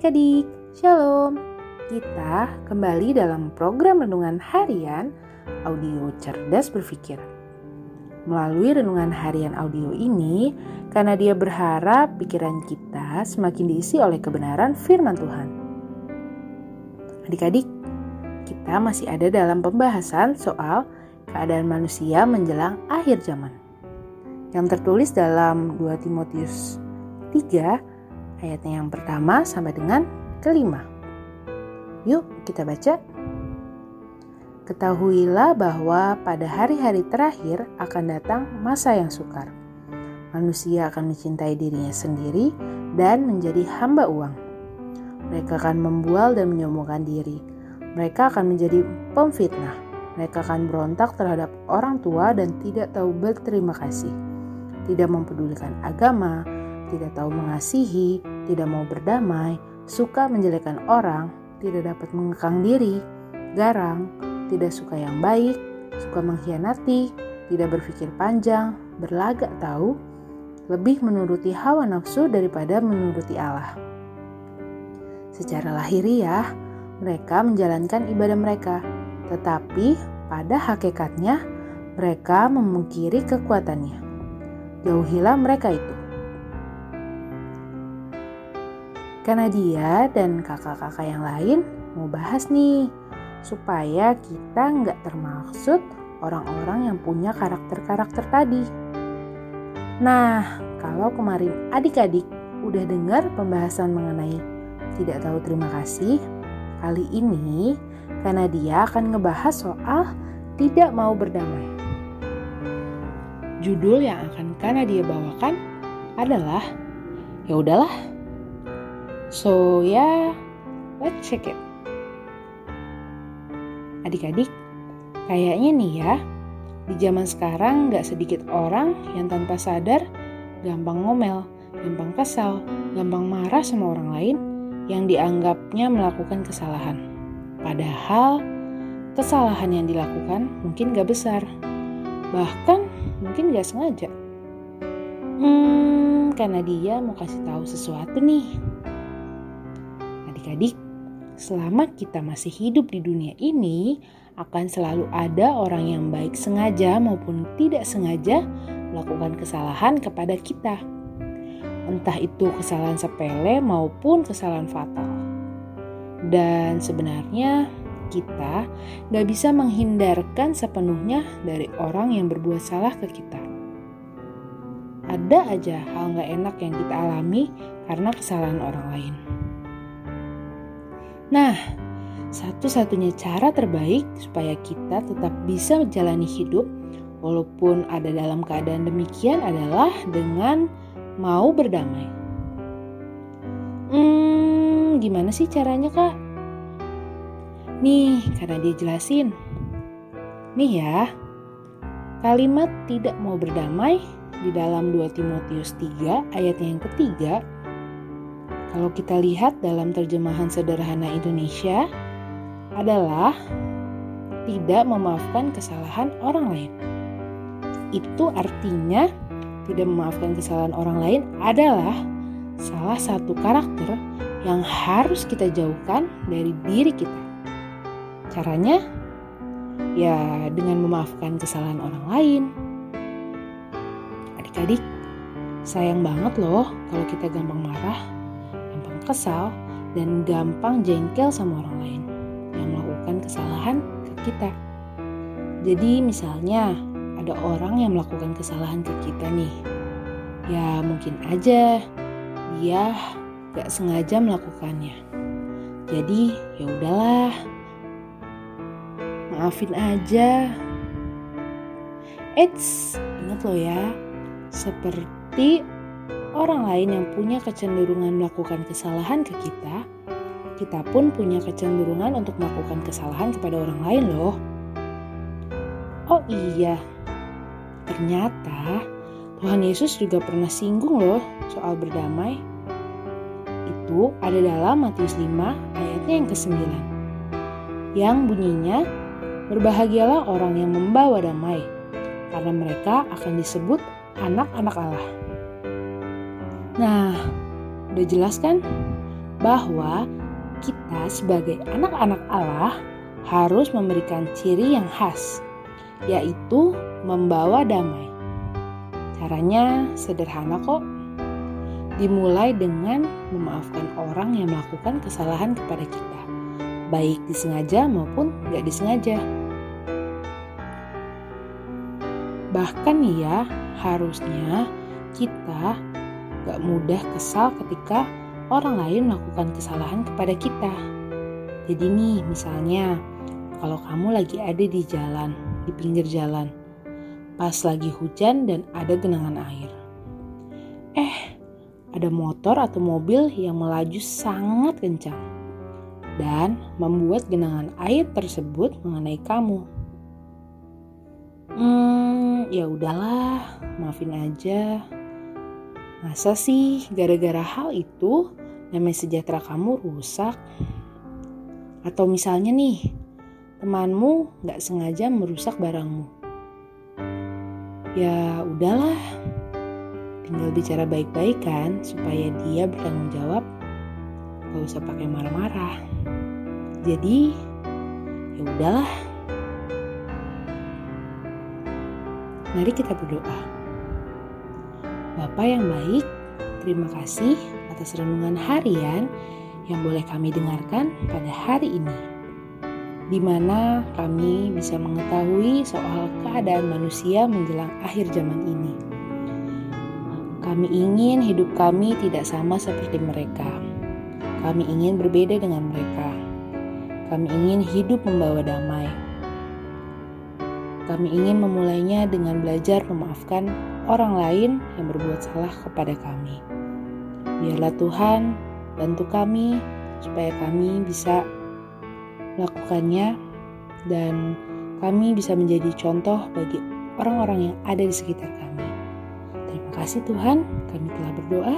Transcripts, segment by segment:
adik-adik, Shalom. Kita kembali dalam program renungan harian audio cerdas berpikir. Melalui renungan harian audio ini, karena dia berharap pikiran kita semakin diisi oleh kebenaran firman Tuhan. Adik-adik, kita masih ada dalam pembahasan soal keadaan manusia menjelang akhir zaman. Yang tertulis dalam 2 Timotius 3 ayatnya yang pertama sampai dengan kelima. Yuk kita baca. Ketahuilah bahwa pada hari-hari terakhir akan datang masa yang sukar. Manusia akan mencintai dirinya sendiri dan menjadi hamba uang. Mereka akan membual dan menyombongkan diri. Mereka akan menjadi pemfitnah. Mereka akan berontak terhadap orang tua dan tidak tahu berterima kasih. Tidak mempedulikan agama, tidak tahu mengasihi, tidak mau berdamai, suka menjelekkan orang, tidak dapat mengekang diri, garang, tidak suka yang baik, suka mengkhianati, tidak berpikir panjang, berlagak tahu, lebih menuruti hawa nafsu daripada menuruti Allah. Secara lahiriah, mereka menjalankan ibadah mereka, tetapi pada hakikatnya mereka memungkiri kekuatannya. Jauhilah mereka itu. Karena dia dan kakak-kakak yang lain mau bahas nih, supaya kita nggak termaksud orang-orang yang punya karakter-karakter tadi. Nah, kalau kemarin adik-adik udah dengar pembahasan mengenai tidak tahu terima kasih, kali ini karena dia akan ngebahas soal tidak mau berdamai. Judul yang akan karena dia bawakan adalah ya udahlah So ya, yeah, let's check it. Adik-adik, kayaknya nih ya, di zaman sekarang gak sedikit orang yang tanpa sadar gampang ngomel, gampang kesal, gampang marah sama orang lain yang dianggapnya melakukan kesalahan. Padahal kesalahan yang dilakukan mungkin gak besar, bahkan mungkin gak sengaja. Hmm, karena dia mau kasih tahu sesuatu nih adik-adik, selama kita masih hidup di dunia ini, akan selalu ada orang yang baik sengaja maupun tidak sengaja melakukan kesalahan kepada kita. Entah itu kesalahan sepele maupun kesalahan fatal. Dan sebenarnya kita gak bisa menghindarkan sepenuhnya dari orang yang berbuat salah ke kita. Ada aja hal gak enak yang kita alami karena kesalahan orang lain. Nah, satu-satunya cara terbaik supaya kita tetap bisa menjalani hidup walaupun ada dalam keadaan demikian adalah dengan mau berdamai. Hmm, gimana sih caranya kak? Nih, karena dia jelasin. Nih ya, kalimat tidak mau berdamai di dalam 2 Timotius 3 ayat yang ketiga kalau kita lihat dalam terjemahan sederhana Indonesia adalah tidak memaafkan kesalahan orang lain. Itu artinya tidak memaafkan kesalahan orang lain adalah salah satu karakter yang harus kita jauhkan dari diri kita. Caranya ya dengan memaafkan kesalahan orang lain. Adik-adik, sayang banget loh kalau kita gampang marah kesal, dan gampang jengkel sama orang lain yang melakukan kesalahan ke kita. Jadi misalnya ada orang yang melakukan kesalahan ke kita nih. Ya mungkin aja dia gak sengaja melakukannya. Jadi ya udahlah. Maafin aja. Eits, ingat loh ya. Seperti orang lain yang punya kecenderungan melakukan kesalahan ke kita, kita pun punya kecenderungan untuk melakukan kesalahan kepada orang lain loh. Oh iya, ternyata Tuhan Yesus juga pernah singgung loh soal berdamai. Itu ada dalam Matius 5 ayatnya yang ke-9. Yang bunyinya, Berbahagialah orang yang membawa damai, karena mereka akan disebut anak-anak Allah. Nah, udah jelas kan? bahwa kita sebagai anak-anak Allah harus memberikan ciri yang khas, yaitu membawa damai. Caranya sederhana kok. Dimulai dengan memaafkan orang yang melakukan kesalahan kepada kita, baik disengaja maupun nggak disengaja. Bahkan ya, harusnya kita gak mudah kesal ketika orang lain melakukan kesalahan kepada kita. Jadi nih misalnya kalau kamu lagi ada di jalan, di pinggir jalan, pas lagi hujan dan ada genangan air. Eh, ada motor atau mobil yang melaju sangat kencang dan membuat genangan air tersebut mengenai kamu. Hmm, ya udahlah, maafin aja. Masa sih gara-gara hal itu namanya sejahtera kamu rusak. Atau misalnya nih, temanmu gak sengaja merusak barangmu. Ya udahlah, tinggal bicara baik-baik kan supaya dia bertanggung jawab. Gak usah pakai marah-marah. Jadi, ya udahlah. Mari kita berdoa. Bapak yang baik, terima kasih atas renungan harian yang boleh kami dengarkan pada hari ini, di mana kami bisa mengetahui soal keadaan manusia menjelang akhir zaman ini. Kami ingin hidup kami tidak sama seperti mereka. Kami ingin berbeda dengan mereka. Kami ingin hidup membawa damai. Kami ingin memulainya dengan belajar memaafkan orang lain yang berbuat salah kepada kami. Biarlah Tuhan bantu kami supaya kami bisa melakukannya dan kami bisa menjadi contoh bagi orang-orang yang ada di sekitar kami. Terima kasih Tuhan, kami telah berdoa.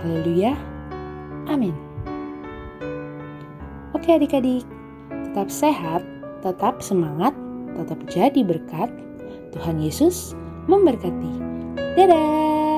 Haleluya. Amin. Oke adik-adik, tetap sehat, tetap semangat, tetap jadi berkat. Tuhan Yesus memberkati. Dadah!